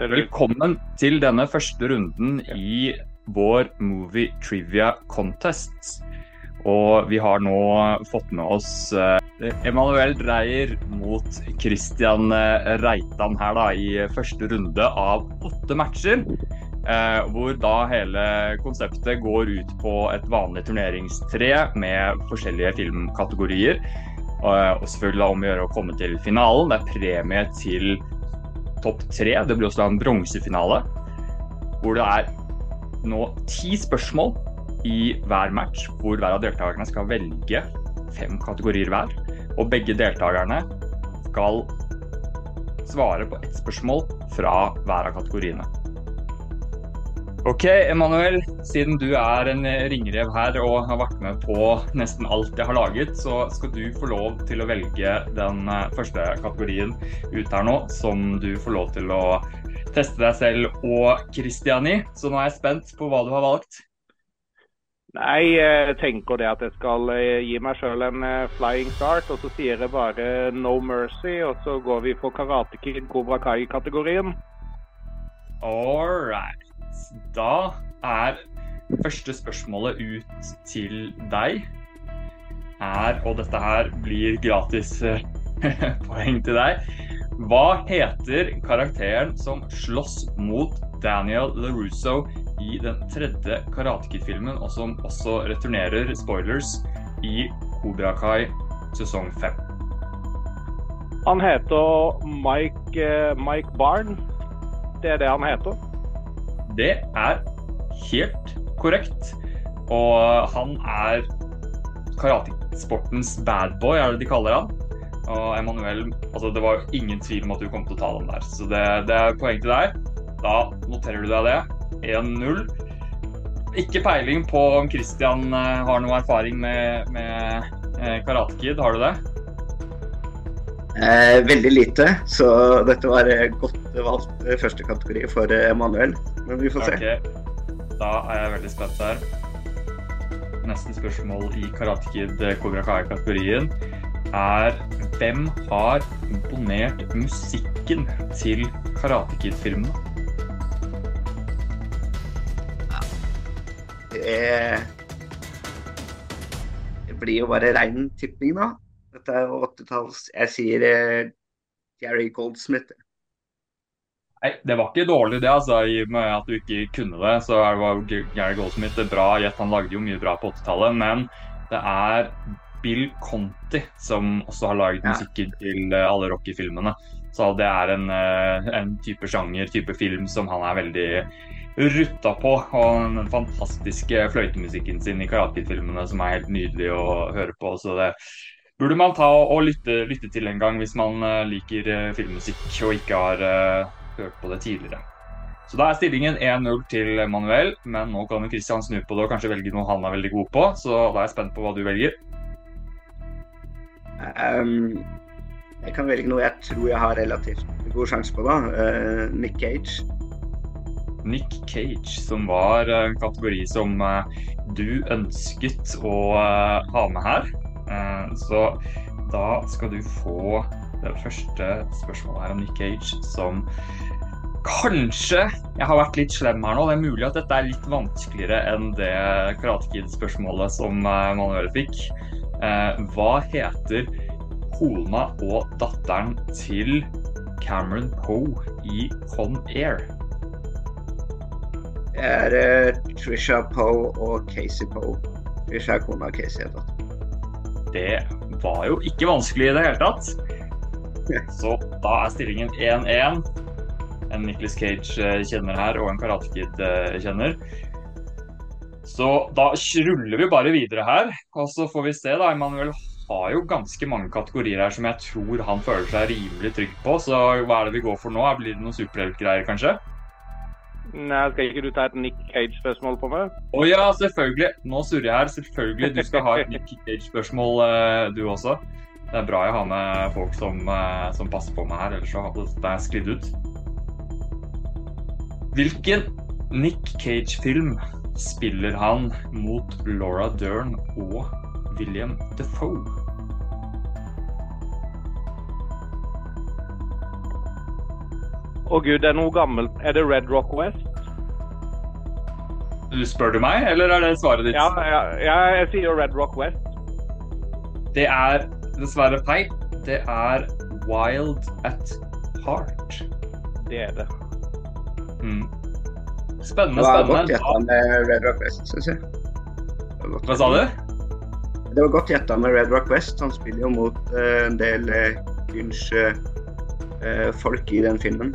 Velkommen til denne første runden i vår Movie Trivia Contest. Og vi har nå fått med oss Emanuel Dreyer mot Christian eh, Reitan her da, i første runde av åtte matcher. Uh, hvor da hele konseptet går ut på et vanlig turneringstre med forskjellige filmkategorier. Uh, og selvfølgelig om å gjøre å komme til finalen. Det er premie til topp tre. Det blir også en bronsefinale hvor det er nå ti spørsmål i hver match, hvor hver av deltakerne skal velge fem kategorier hver. Og begge deltakerne skal svare på ett spørsmål fra hver av kategoriene. Ok, Emanuel. Siden du er en ringrev her og har vært med på nesten alt jeg har laget, så skal du få lov til å velge den eh, første kategorien ut her nå, som du får lov til å teste deg selv og Christian i. Så nå er jeg spent på hva du har valgt. Nei, jeg tenker det at jeg skal eh, gi meg sjøl en eh, flying start. Og så sier jeg bare no mercy, og så går vi på Karate Kid Cobra Kai-kategorien. All right. Da er første spørsmålet ut til deg er, og dette her blir gratis eh, poeng til deg Hva heter karakteren som slåss mot Daniel LaRusso i den tredje Karate Kid-filmen, og som også returnerer, spoilers, i Kobra Kai sesong fem? Han heter Mike, eh, Mike Barn. Det er det han heter. Det er helt korrekt. Og han er karatesportens badboy, er det de kaller han. Og Emanuel altså Det var ingen tvil om at du kom til å ta den der. Så det, det er poeng til deg. Da noterer du deg det. 1-0. Ikke peiling på om Christian eh, har noe erfaring med, med eh, Karate Kid. Har du det? Eh, veldig lite, så dette var godt valgt første kategori for Emanuel. Men vi får se. Okay. Da er jeg veldig spent der. Neste spørsmål i Karate Kid Kobra Kai-kategorien er hvem har imponert musikken til Karate Kid-filmene? Det, det blir jo bare rein tipping, da. Dette er jo 80-talls Jeg sier eh, Jerry Goldsmith. Nei, det var ikke dårlig det, altså. I og med at du ikke kunne det, så var Gary Goldsmith bra gjett. Han lagde jo mye bra på 80-tallet, men det er Bill Conti som også har laget musikken til eh, alle Rocky-filmene. Så det er en, eh, en, type sjanger, type film, som han er veldig rutta på. Og den fantastiske fløytemusikken sin i Karate Kid-filmene som er helt nydelig å høre på. Så det burde man ta og lytte, lytte til en gang hvis man uh, liker filmmusikk og ikke har hørt på det tidligere. Så da er stillingen 1-0 til Manuel, men nå kan Christian snu på det og kanskje velge noe han er veldig god på, så da er jeg spent på hva du velger. Um, jeg kan velge noe jeg tror jeg har relativt god sjanse på, da. Uh, Nick Cage. Nick Cage, som var en kategori som du ønsket å ha med her. Eh, så da skal du få det første spørsmålet her om Nick Cage, som kanskje Jeg har vært litt slem her nå. Det er mulig at dette er litt vanskeligere enn det Karate Kid-spørsmålet som eh, Manuel fikk. Eh, hva heter kona og datteren til Cameron Poe i Con Air? Det er Trisha Poe og Casey Poe. Trisha er kona, Casey er datter. Det var jo ikke vanskelig i det hele tatt. Så da er stillingen 1-1. En Nicholas Cage-kjenner her og en Karate Kid-kjenner. Så da ruller vi bare videre her, og så får vi se, da. Emanuel har jo ganske mange kategorier her som jeg tror han føler seg rimelig trygg på. Så hva er det vi går for nå? Blir det noen superheltgreier, kanskje? Nei, Skal ikke du ta et Nick Cage-spørsmål på meg? Å oh, ja, selvfølgelig. Nå surrer jeg her. Selvfølgelig. Du skal ha et Nick Cage-spørsmål, uh, du også. Det er bra jeg har med folk som, uh, som passer på meg her, ellers så hadde det sklidd ut. Hvilken Nick Cage-film spiller han mot Laura Dern og William Defoe? Å gud, det er noe gammelt. Er det Red Rock West? Du spør du meg, eller er det svaret ditt? Ja, ja, ja jeg sier Red Rock West. Det er dessverre feil. Det er Wild at Heart. Det er det. Mm. Spennende, Det var godt spennende. gjetta med Red Rock West, syns jeg. Hva sa du? Det var godt gjetta med Red Rock West. Han spiller jo mot uh, en del uh, folk i den filmen.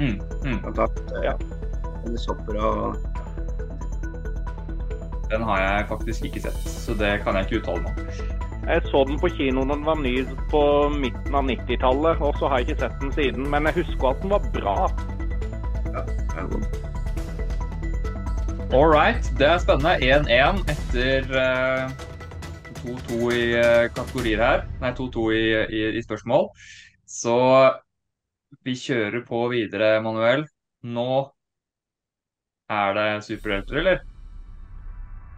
Mm. Mm. Blant annet uh, Ja. Hopper og Den har jeg faktisk ikke sett, så det kan jeg ikke uttale meg om. Jeg så den på kino da den var ny på midten av 90-tallet, og så har jeg ikke sett den siden. Men jeg husker at den var bra. ja, All right, det er spennende. 1-1 etter eh, 2-2 i eh, kategorier her. Nei, 2-2 i, i, i spørsmål. Så vi kjører på videre, Manuel. Nå er det superhelter, eller?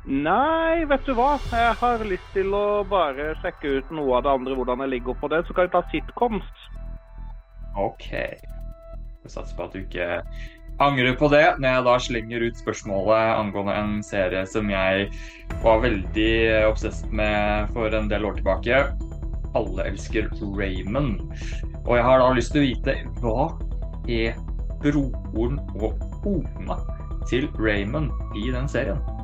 Nei, vet du hva? Jeg har lyst til å bare sjekke ut noe av det andre, hvordan jeg ligger på det. Så kan vi ta sitcoms. OK. Jeg satser på at du ikke angrer på det når jeg da slenger ut spørsmålet angående en serie som jeg var veldig obsess med for en del år tilbake. Alle elsker Raymond. Og jeg har da lyst til å vite hva er broren og kona til Raymond i den serien?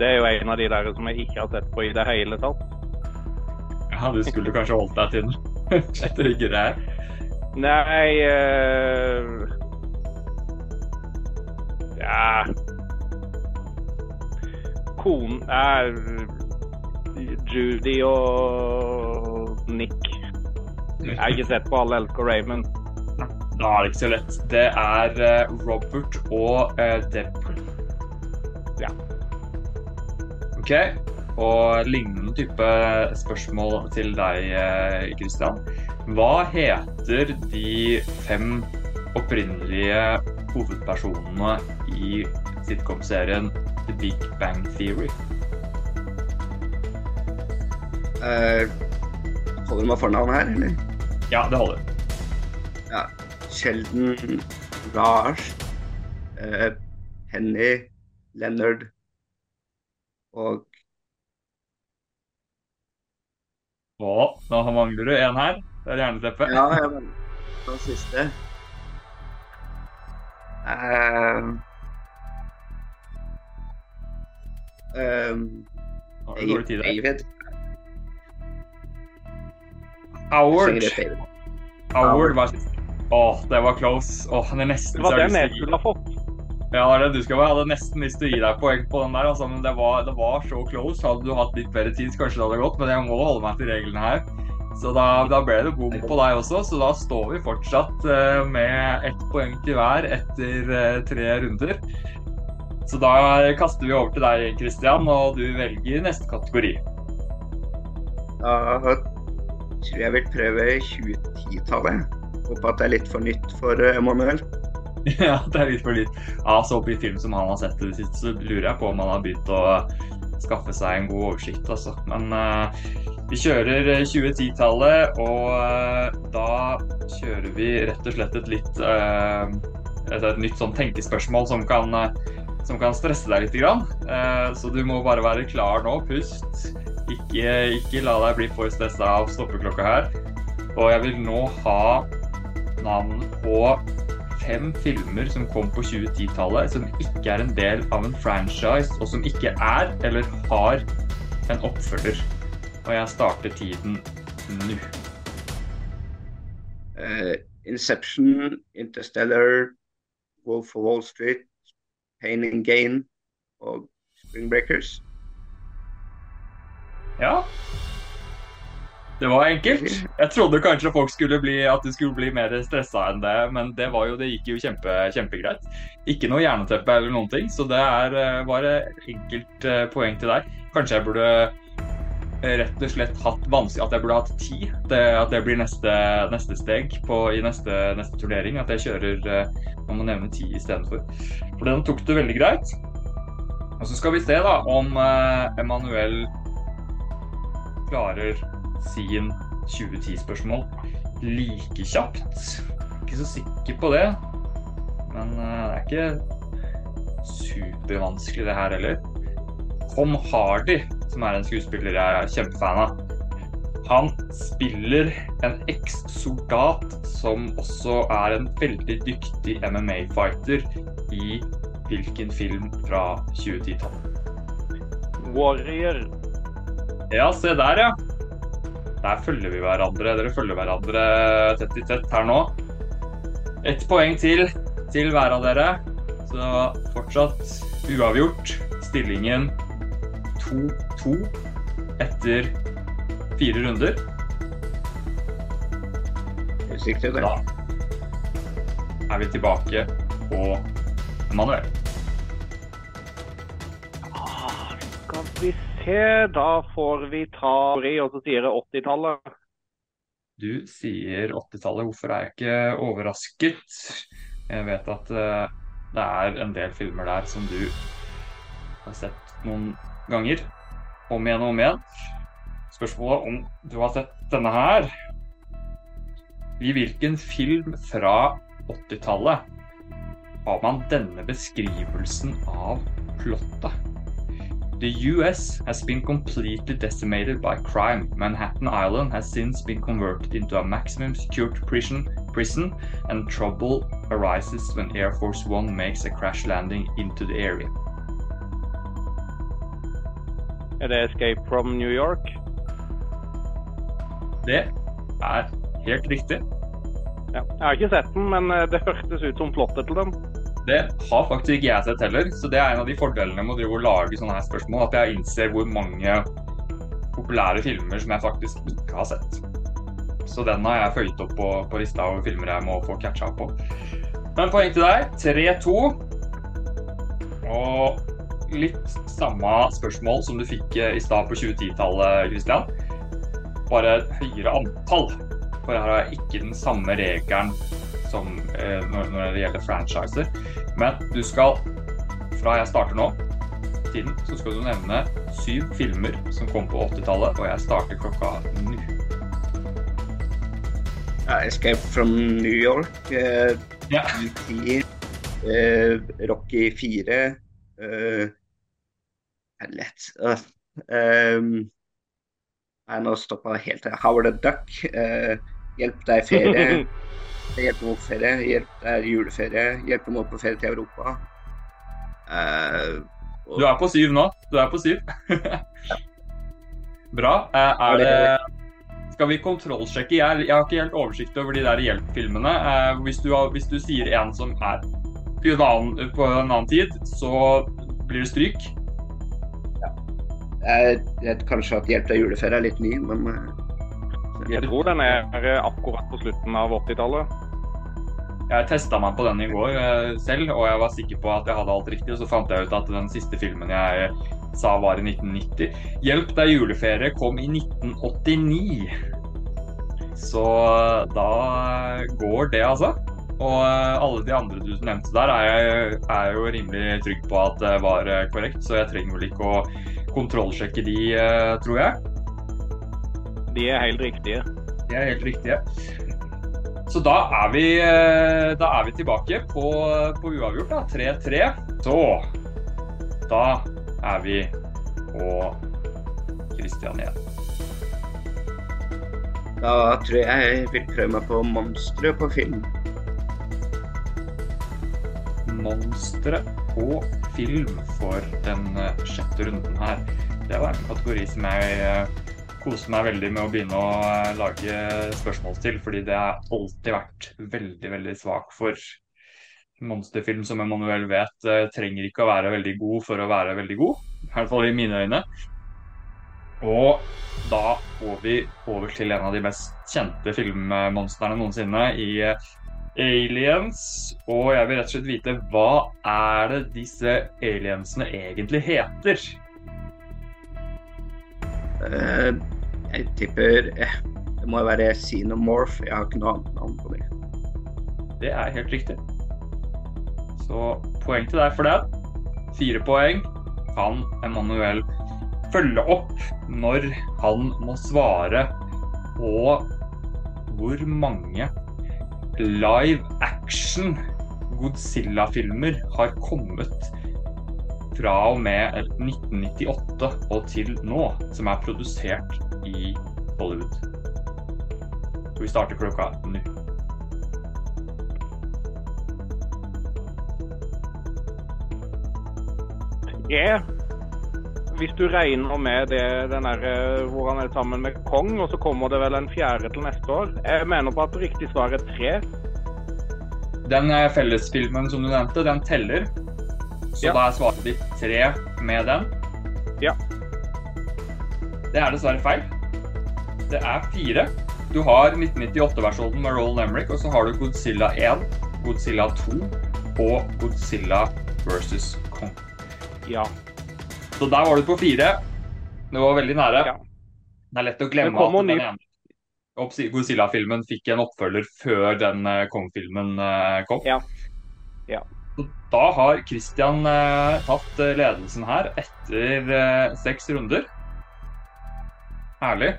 Det er jo en av de der som jeg ikke har sett på i det hele tatt. Ja, du skulle kanskje holdt deg til den. Etter ikke det her. Nei uh... Ja Konen er Judy og Nick. Jeg har ikke sett på Alle elsker Raymond. Da er det ikke så lett. Det er eh, Robert og uh, Deb. OK. Og lignende type spørsmål til deg, Kristian. Hva heter de fem opprinnelige hovedpersonene i sitcom-serien The Big Bang Theory? Uh, holder du meg fornavn her, eller? Ja, det holder. Ja. Sheldon, Raj, uh, Henny, Leonard og Å, nå mangler du en her. Det er jerneteppet. Ja, ja, men den siste um, du dårlig tid. David. Howard. Jeg det Howard var sist. Åh, det var close. Åh, det er nesten Det var så jeg skulle ha fått. Ja, det du skal være. Jeg hadde nesten lyst til å gi deg poeng på den der, altså, men det var, det var så close. Hadde du hatt litt bedre tid, kanskje det hadde gått, men jeg må holde meg til reglene her. Så da, da ble det bom på deg også, så da står vi fortsatt uh, med ett poeng til hver etter uh, tre runder. Så da kaster vi over til deg, Christian, og du velger neste kategori. Da tror jeg vil prøve 2010-tallet. Håper at det er litt for nytt for eh, Emanuel. Ja, det er litt for litt. Ja, så opp i film som han har sett i det siste, så lurer jeg på om han har begynt å skaffe seg en god oversikt, altså. Men uh, vi kjører eh, 2010-tallet, og uh, da kjører vi rett og slett et litt uh, et, et nytt sånn tenkespørsmål som kan, eh, som kan stresse deg litt. Eh, så du må bare være klar nå. Pust. Ikke, ikke la deg bli for stressa av stoppeklokka her. Og jeg vil nå ha navn på fem filmer som kom på 2010-tallet, som ikke er en del av en franchise, og som ikke er eller har en oppfølger. Og jeg starter tiden nå. Uh, Inception, Interstellar, Wolf of Wall Street, Pain and Gain og Spring Breakers. Ja. Det var enkelt. Jeg trodde kanskje folk skulle bli, at du skulle bli mer stressa enn det, men det, var jo, det gikk jo kjempe, kjempegreit. Ikke noe hjerneteppe eller noen ting, så det er eh, bare enkelt eh, poeng til deg. Kanskje jeg burde eh, rett og slett hatt vanskelig At jeg burde hatt ti. Det, at det blir neste, neste steg på, i neste, neste turnering. At jeg kjører eh, Man må nevne ti istedenfor. For den tok du veldig greit. Og så skal vi se da om eh, Emanuel klarer sin 2010-spørsmål like kjapt. Ikke så sikker på det, men det er ikke supervanskelig det her heller. Tom Hardy, som er en skuespiller jeg er kjempefan av, han spiller en eks-soldat som også er en veldig dyktig MMA-fighter i hvilken film fra 2010-tallet? Warrior. Ja, se der, ja. Der følger vi hverandre. Dere følger hverandre tett i tett her nå. Ett poeng til til hver av dere. Så fortsatt uavgjort. Stillingen 2-2 etter fire runder. Helt riktig, det. Da er vi tilbake på Emanuel. Da får vi ta og så sier jeg 80-tallet. Du sier 80-tallet. Hvorfor er jeg ikke overrasket? Jeg vet at uh, det er en del filmer der som du har sett noen ganger. Om igjen og om igjen. Spørsmålet om du har sett denne her. I hvilken film fra 80-tallet har man denne beskrivelsen av plottet? The US has been completely decimated by crime. Manhattan Island has since been converted into a maximum security prison, prison and trouble arises when Air Force One makes a crash landing into the area. Det 'Escape from New York'? Det er helt riktig. Ja. Jeg har ikke sett den, men eh, det hørtes ut som plottet til den. Det har faktisk ikke jeg sett heller, så det er en av de fordelene med å lage sånne her spørsmål, at jeg innser hvor mange populære filmer som jeg faktisk ikke har sett. Så den har jeg føyet opp på, på lista over filmer jeg må få catcha på. Men poeng til deg. 3-2. Og litt samme spørsmål som du fikk eh, i stad på 2010-tallet, Christian. Bare høyere antall. For her har jeg ikke den samme regelen som eh, når, når, det gjelder franchiser. Men du skal, fra jeg starter nå, tiden, så skal du nevne syv filmer som kom på 80-tallet, og jeg starter klokka nå. Uh, Escape from New York, uh, ja. E.T., uh, Rocky 4 uh, Lett. Uh, um, nei, nå stoppa jeg helt. Howard the Duck. Uh, hjelp deg ferie. Hjelp opp ferie. Hjelp er juleferie. hjelpe dem opp på ferie til Europa. Uh, og... Du er på syv nå. Du er på syv. Bra. Uh, er det Skal vi kontrollsjekke? Jeg, jeg, har ikke helt oversikt over de der hjelpfilmene. Uh, hvis, du hvis, du sier en som er på en annen, på en annen tid, så blir det stryk. Jeg vet kanskje at 'Hjelp deg juleferie' er litt ny, men Jeg tror den er akkurat på slutten av 80-tallet. Jeg testa meg på den i går selv, og jeg var sikker på at jeg hadde alt riktig. Og så fant jeg ut at den siste filmen jeg sa var i 1990. 'Hjelp deg juleferie' kom i 1989. Så da går det, altså. Og alle de andre du nevnte der, er jeg, er jo rimelig trygg på at det var korrekt, så jeg trenger vel ikke å kontrollsjekke de, tror jeg. De er helt riktige. De er helt riktige. Så da er vi, da er vi tilbake på, på uavgjort, da. 3-3. Så da er vi på Kristian igjen. Da tror jeg jeg vil prøve meg på monstre på film. Monstre på film for den sjette runden her. Det var en kategori som jeg koser meg veldig med å begynne å lage spørsmål til, fordi det har alltid vært veldig, veldig svak for. Monsterfilm, som Emanuel vet, trenger ikke å være veldig god for å være veldig god. I hvert fall i mine øyne. Og da går vi over til en av de mest kjente filmmonstrene noensinne i aliens. Og jeg vil rett og slett vite hva er det disse aliensene egentlig heter? Uh, jeg tipper uh, det må være Xenomorph. Jeg har ikke noe annet navn på det. Det er helt riktig. Så poeng til deg for det. Fire poeng kan Emanuel følge opp når han må svare på hvor mange live action Godzilla-filmer har kommet fra og med 1998 og til nå, som er produsert i Hollywood? Så vi starter klokka nå. Yeah. Hvis du regner med det, den der, eh, hvor han er sammen med Kong, og så kommer det vel en fjerde til neste år. Jeg mener på at riktig svar er tre. Den eh, fellesfilmen som du nevnte, den teller. Så Ja. da er svaret ditt tre med den. Ja. Det er dessverre feil. Det er fire. Du har 1998-versjonen med Roland Emmerich, og så har du Godzilla 1, Godzilla 2 og Godzilla versus Kong. Ja. Så der var du på fire. Det var veldig nære. Ja. Det er lett å glemme at den ene Godzilla-filmen fikk en oppfølger før den eh, Kong-filmen eh, kom. Ja. Ja. Da har Christian eh, tatt eh, ledelsen her etter eh, seks runder. Herlig.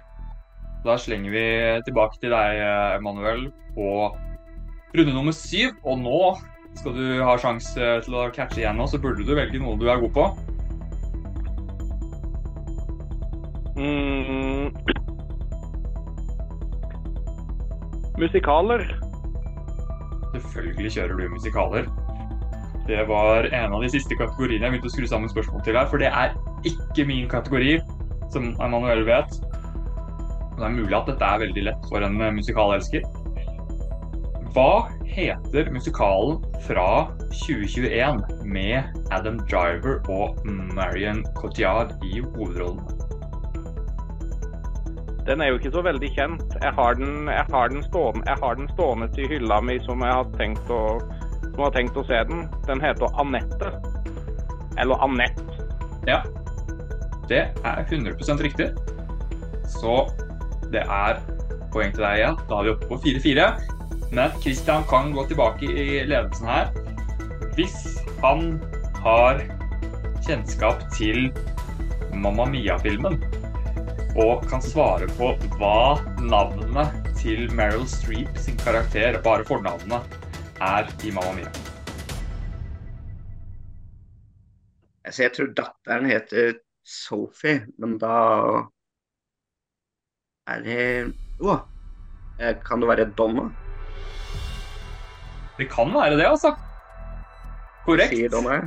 Da slenger vi tilbake til deg, Emanuel, på runde nummer syv. Og nå skal du ha sjanse til å catche igjen nå, så burde du velge noe du er god på. Mm. Musikaler. Selvfølgelig kjører du musikaler. Det var en av de siste kategoriene jeg begynte å skru sammen spørsmål til her, for det er ikke min kategori, som Emanuel vet. Det er mulig at dette er veldig lett for en eh, musikalelsker. Hva heter musikalen fra 2021 med Adam Driver og Marion Cotillard i hovedrollen? Den er jo ikke så veldig kjent. Jeg har den, jeg har den, stående, jeg har den stående til hylla mi som jeg har tenkt å, som har tenkt å se den. Den heter Anette. Eller Annette. Ja, det er 100% riktig. Så det er poeng til deg igjen. Da er vi oppe på 4-4. Men Christian kan gå tilbake i ledelsen her hvis han har kjennskap til Mamma Mia-filmen. Og kan svare på hva navnet til Meryl Streep sin karakter, bare fornavnet, er i Mamma Mia. Altså, jeg tror datteren heter Sophie, men da er det Å! eh, Kan det være Donna? Det kan være det, altså. Korrekt. Sier Donna.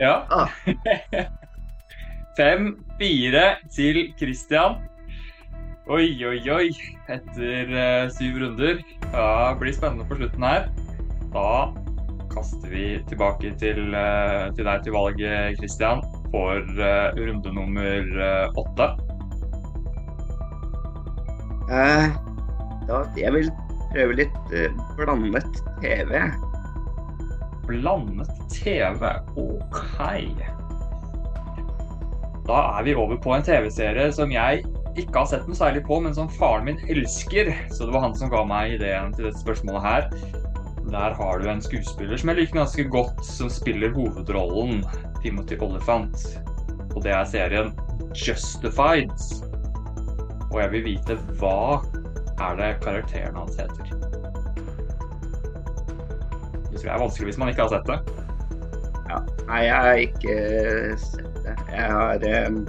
Ja. Ah. Fem, fire til Christian. Oi, oi, oi. Etter uh, syv runder. Ja, det blir spennende på slutten her. Da kaster vi tilbake til, eh, til deg til valget, Christian, for eh, runde nummer eh, åtte. Eh, da, jeg vil prøve litt eh, blandet TV. Blandet TV. OK. Da er vi over på en TV-serie som jeg ikke har sett noe særlig på, men som faren min elsker. Så det var han som ga meg ideen til dette spørsmålet her. Der har du en skuespiller som jeg liker ganske godt, som spiller hovedrollen, Timothy Olifant. Og det er serien Justified. Og jeg vil vite hva er det karakteren hans heter. Det tror jeg er vanskelig hvis man ikke har sett det. Ja, Nei, jeg har ikke sett det. Jeg har um,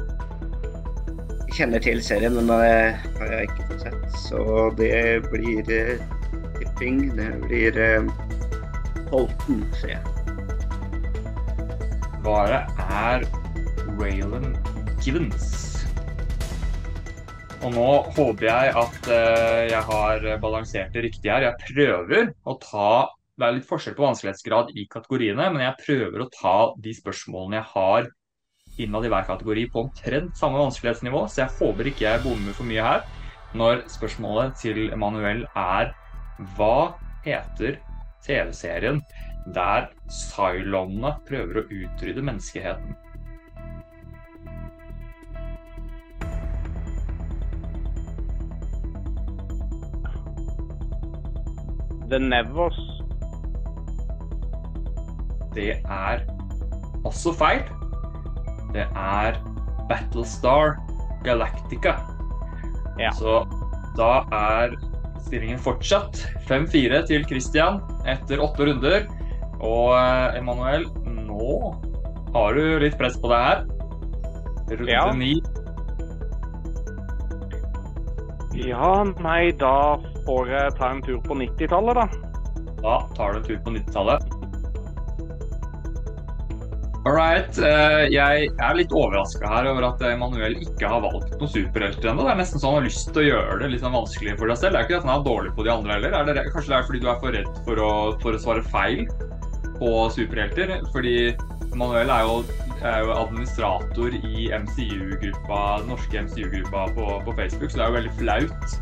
kjenner til serien, men det har jeg ikke fått sett. Så det blir eh, tipping. Det blir eh, Holten, sier jeg. Svaret er Raylan Givens. Og nå håper jeg at eh, jeg har balansert det riktig her. Jeg prøver å ta Det er litt forskjell på vanskelighetsgrad i kategoriene, men jeg prøver å ta de spørsmålene jeg har innad i hver kategori på omtrent samme vanskelighetsnivå, så jeg håper ikke jeg bommer for mye her. Når spørsmålet til Emanuel er hva heter TV-serien der Cylonene prøver å utrydde menneskeheten? The Nevers. Det er også feil. Det er Battlestar Galactica. Ja. Så Da er stillingen fortsatt 5-4 til Christian etter åtte runder. Og eh, Emanuel, nå har du litt press på deg her. Runde Ja. ni. Ja, nei, da får jeg ta en tur på 90-tallet, da. Da tar du en tur på 90-tallet. All right. eh, jeg er litt overraska her over at Emanuel ikke har valgt noen superhelter ennå. Det er nesten så han har lyst til å gjøre det litt sånn vanskelig for deg selv. Det er ikke at han er dårlig på de andre heller. Er det, kanskje det er fordi du er for redd for å, for å svare feil på superhelter? Fordi Emanuel er jo, er jo administrator i MCU-gruppa, den norske MCU-gruppa på, på Facebook, så det er jo veldig flaut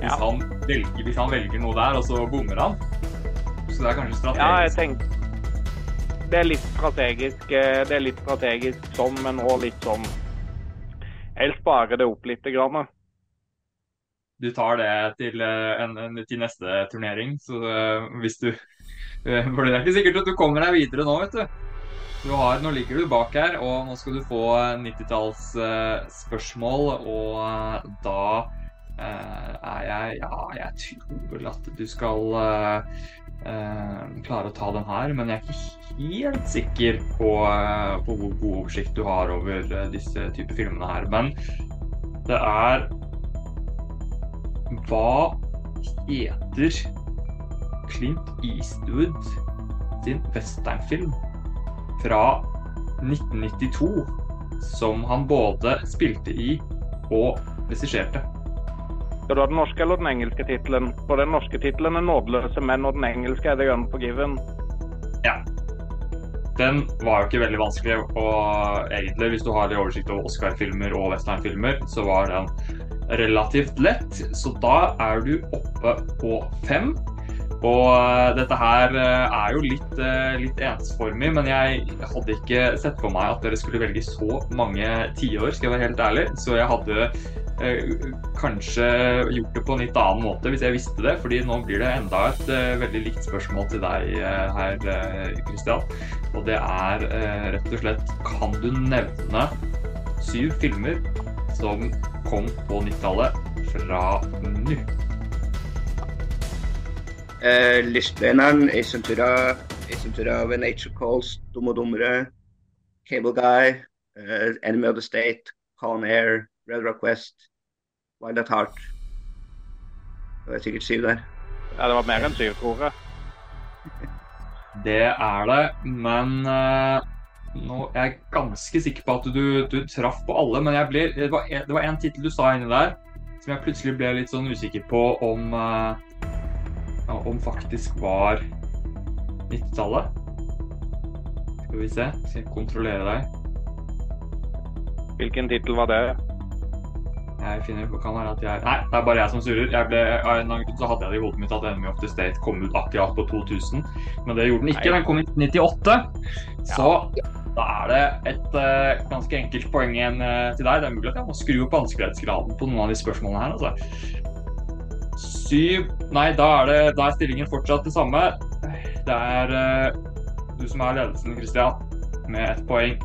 hvis, Ja. han velger, hvis han velger noe der, og så bommer han. Så det er kanskje strategisk. Ja, jeg tenker Det er litt strategisk, eh, det er litt strategisk sånn, men òg litt sånn Jeg sparer det opp litt. Grann. du tar det til, eh, en, til neste turnering. Så eh, hvis du For det er ikke sikkert at du kommer deg videre nå, vet du. du har, nå ligger du bak her, og nå skal du få 90-tallsspørsmål. og da er jeg Ja, jeg tror vel at du skal eh, eh, klare å ta den her, men jeg er ikke helt sikker på, eh, på hvor god oversikt du har over eh, disse typer filmene her. Men det er Hva heter Clint Eastwood sin westernfilm fra 1992 som han både spilte i og regisserte? Skal du ha den norske eller den engelske tittelen? For den norske tittelen er 'Nådeløse menn', og den engelske er 'The Unforgiven'. Den var jo ikke veldig vanskelig, og egentlig, hvis du har oversikt over Oscar-filmer og westernfilmer, så var den relativt lett. Så da er du oppe på fem. Og eh, dette her eh, er jo litt, eh, litt ensformig, men jeg hadde ikke sett for meg at dere skulle velge så mange tiår, skal jeg være helt ærlig. Så jeg hadde kanskje gjort det på en litt annen måte hvis jeg visste det. fordi nå blir det enda et eh, veldig likt spørsmål til deg eh, her, Kristian. Og det er eh, rett og slett Kan du nevne syv filmer som kom på 90-tallet fra nå? Uh, Lystbreneren, Ace Ventura, Nature Calls, Dum og dummere, Cable Guy, eh, Enemy of the State, Con Air, Red Rock West, Wild at Heart. Det var sikkert syv der. Ja, det var mer enn syv, tror jeg. Det er det, men uh, nå er jeg ganske sikker på at du, du traff på alle. Men jeg ble, det var en- det var en tittel du sa inni der som jeg plutselig ble litt sånn usikker på om uh, om faktisk var 90-tallet. Skal vi se, skal jeg kontrollere deg. Hvilken tittel var det? Jeg finner, kan være at jeg... Nei, det er bare jeg som surrer. Jeg ble, av en grunn så hadde jeg det i hodet mitt at Enemy of the State kom ut akkurat på 2000. Men det gjorde den ikke. Den kom i 1998. Så da er det et uh, ganske enkelt poeng igjen uh, til deg. Det er mulig at jeg må skru opp vanskelighetsgraden på noen av de spørsmålene her. Altså. Syv Nei, da er, det, da er stillingen fortsatt det samme. Det er uh, du som er ledelsen, Christian, med ett poeng.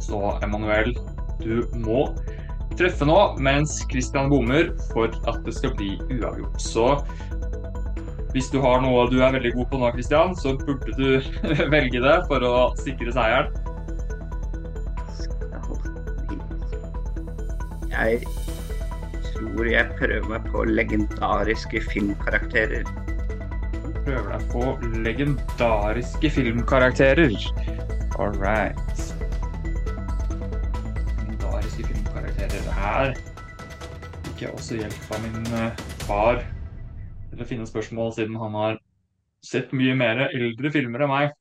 Så Emanuel, du må treffe nå, mens Christian bommer for at det skal bli uavgjort. Så hvis du har noe du er veldig god på nå, Christian, så burde du velge det for å sikre seieren. Jeg tror jeg prøver meg på legendariske filmkarakterer. Prøver deg på legendariske filmkarakterer. All right. Her. Fikk jeg også hjelp av min eh, far til å finne spørsmål, siden han har sett mye mer eldre filmer enn meg.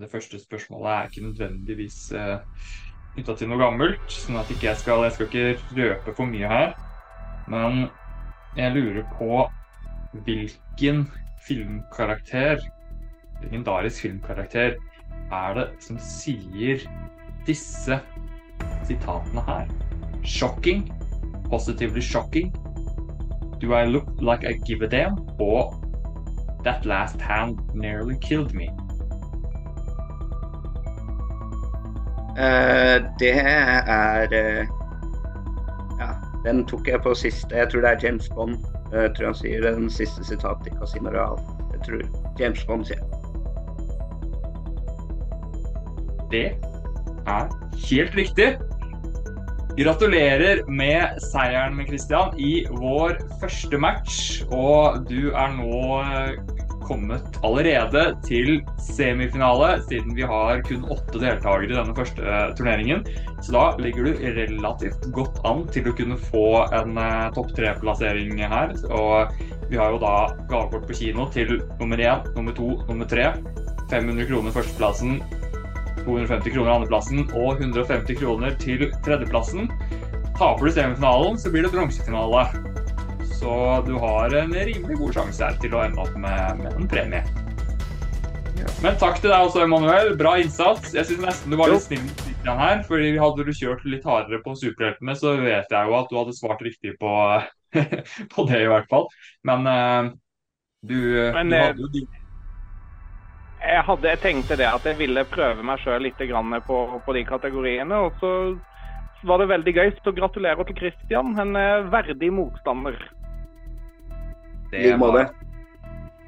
Det første spørsmålet er ikke nødvendigvis uh, knytta til noe gammelt, sånn at ikke jeg skal Jeg skal ikke røpe for mye her. Men jeg lurer på hvilken filmkarakter, legendarisk filmkarakter, er det som sier disse sitatene her? Shocking. Positively shocking. Do I look like I give a damn? Og That last hand nearly killed me. Uh, det er uh, Ja, Den tok jeg på siste Jeg tror det er James Bond. Jeg tror han sier den siste sitatet i Casino Real. Jeg tror James Bond sier Det er helt riktig. Gratulerer med seieren, med Christian, i vår første match. Og du er nå kommet allerede til semifinale, siden vi har kun åtte deltakere i denne første turneringen. Så da ligger du relativt godt an til å kunne få en uh, topp tre-plassering her. Og vi har jo da gavekort på kino til nummer én, nummer to, nummer tre. 500 kroner førsteplassen, 250 kroner andreplassen og 150 kroner til tredjeplassen. Taper du semifinalen, så blir det bronsefinale. Så du har en rimelig god sjanse her til å ende opp med, med en premie. Men takk til deg også, Emanuel. Bra innsats. Jeg syns nesten du var litt snill her. fordi Hadde du kjørt litt hardere på superheltene, så vet jeg jo at du hadde svart riktig på, på det, i hvert fall. Men uh, du, Men, du hadde jo de jeg, hadde, jeg tenkte det at jeg ville prøve meg sjøl litt på, på, de kategoriene. Og så var det veldig gøy. Så gratulerer til Christian, en eh, verdig motstander. Det var,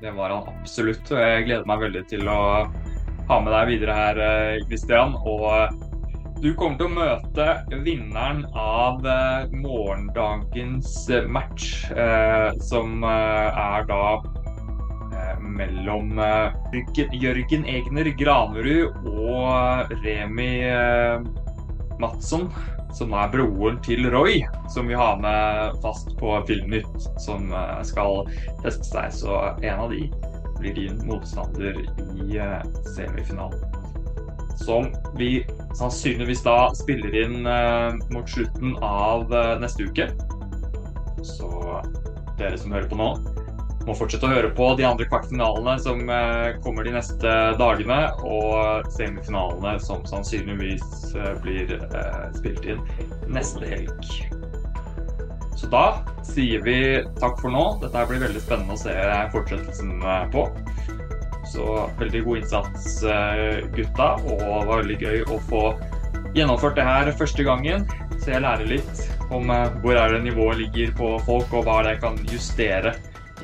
det var han absolutt. og Jeg gleder meg veldig til å ha med deg videre her. Eh, og eh, du kommer til å møte vinneren av morgendagens match, som er da mellom Jørgen Egner Granerud og Remi Madsson som er broren til Roy, som vi har med fast på Filmnytt, som eh, skal teste seg. Så en av de blir din motstander i eh, semifinalen. Som vi sannsynligvis da spiller inn eh, mot slutten av neste uke. Så dere som hører på nå, må fortsette å høre på de andre kvartfinalene som eh, kommer de neste dagene, og semifinalene som sannsynligvis eh, blir eh, spilt inn neste helg. Så da sier vi takk for nå. Dette blir veldig spennende å se fortsettelsen på. Så veldig god innsats, gutta, og det var veldig gøy å få gjennomført det her første gangen. Så jeg lærer litt om hvor er det nivået ligger på folk, og hva det kan justere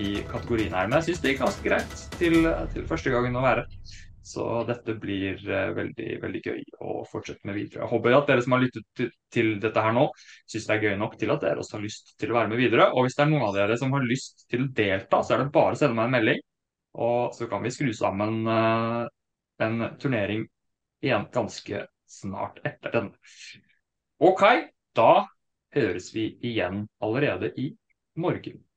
i kategorien her. Men jeg syns det gikk ganske greit til, til, første gangen å være. Så dette blir uh, veldig veldig gøy å fortsette med videre. Jeg håper at dere som har lyttet til, dette her nå, syns det er gøy nok til at dere også har lyst til å være med videre. Og hvis det er noen av dere som har lyst til å delta, så er det bare å sende meg en melding. Og så kan vi skru sammen uh, en turnering igjen ganske snart etter denne. OK, da høres vi igjen allerede i morgen.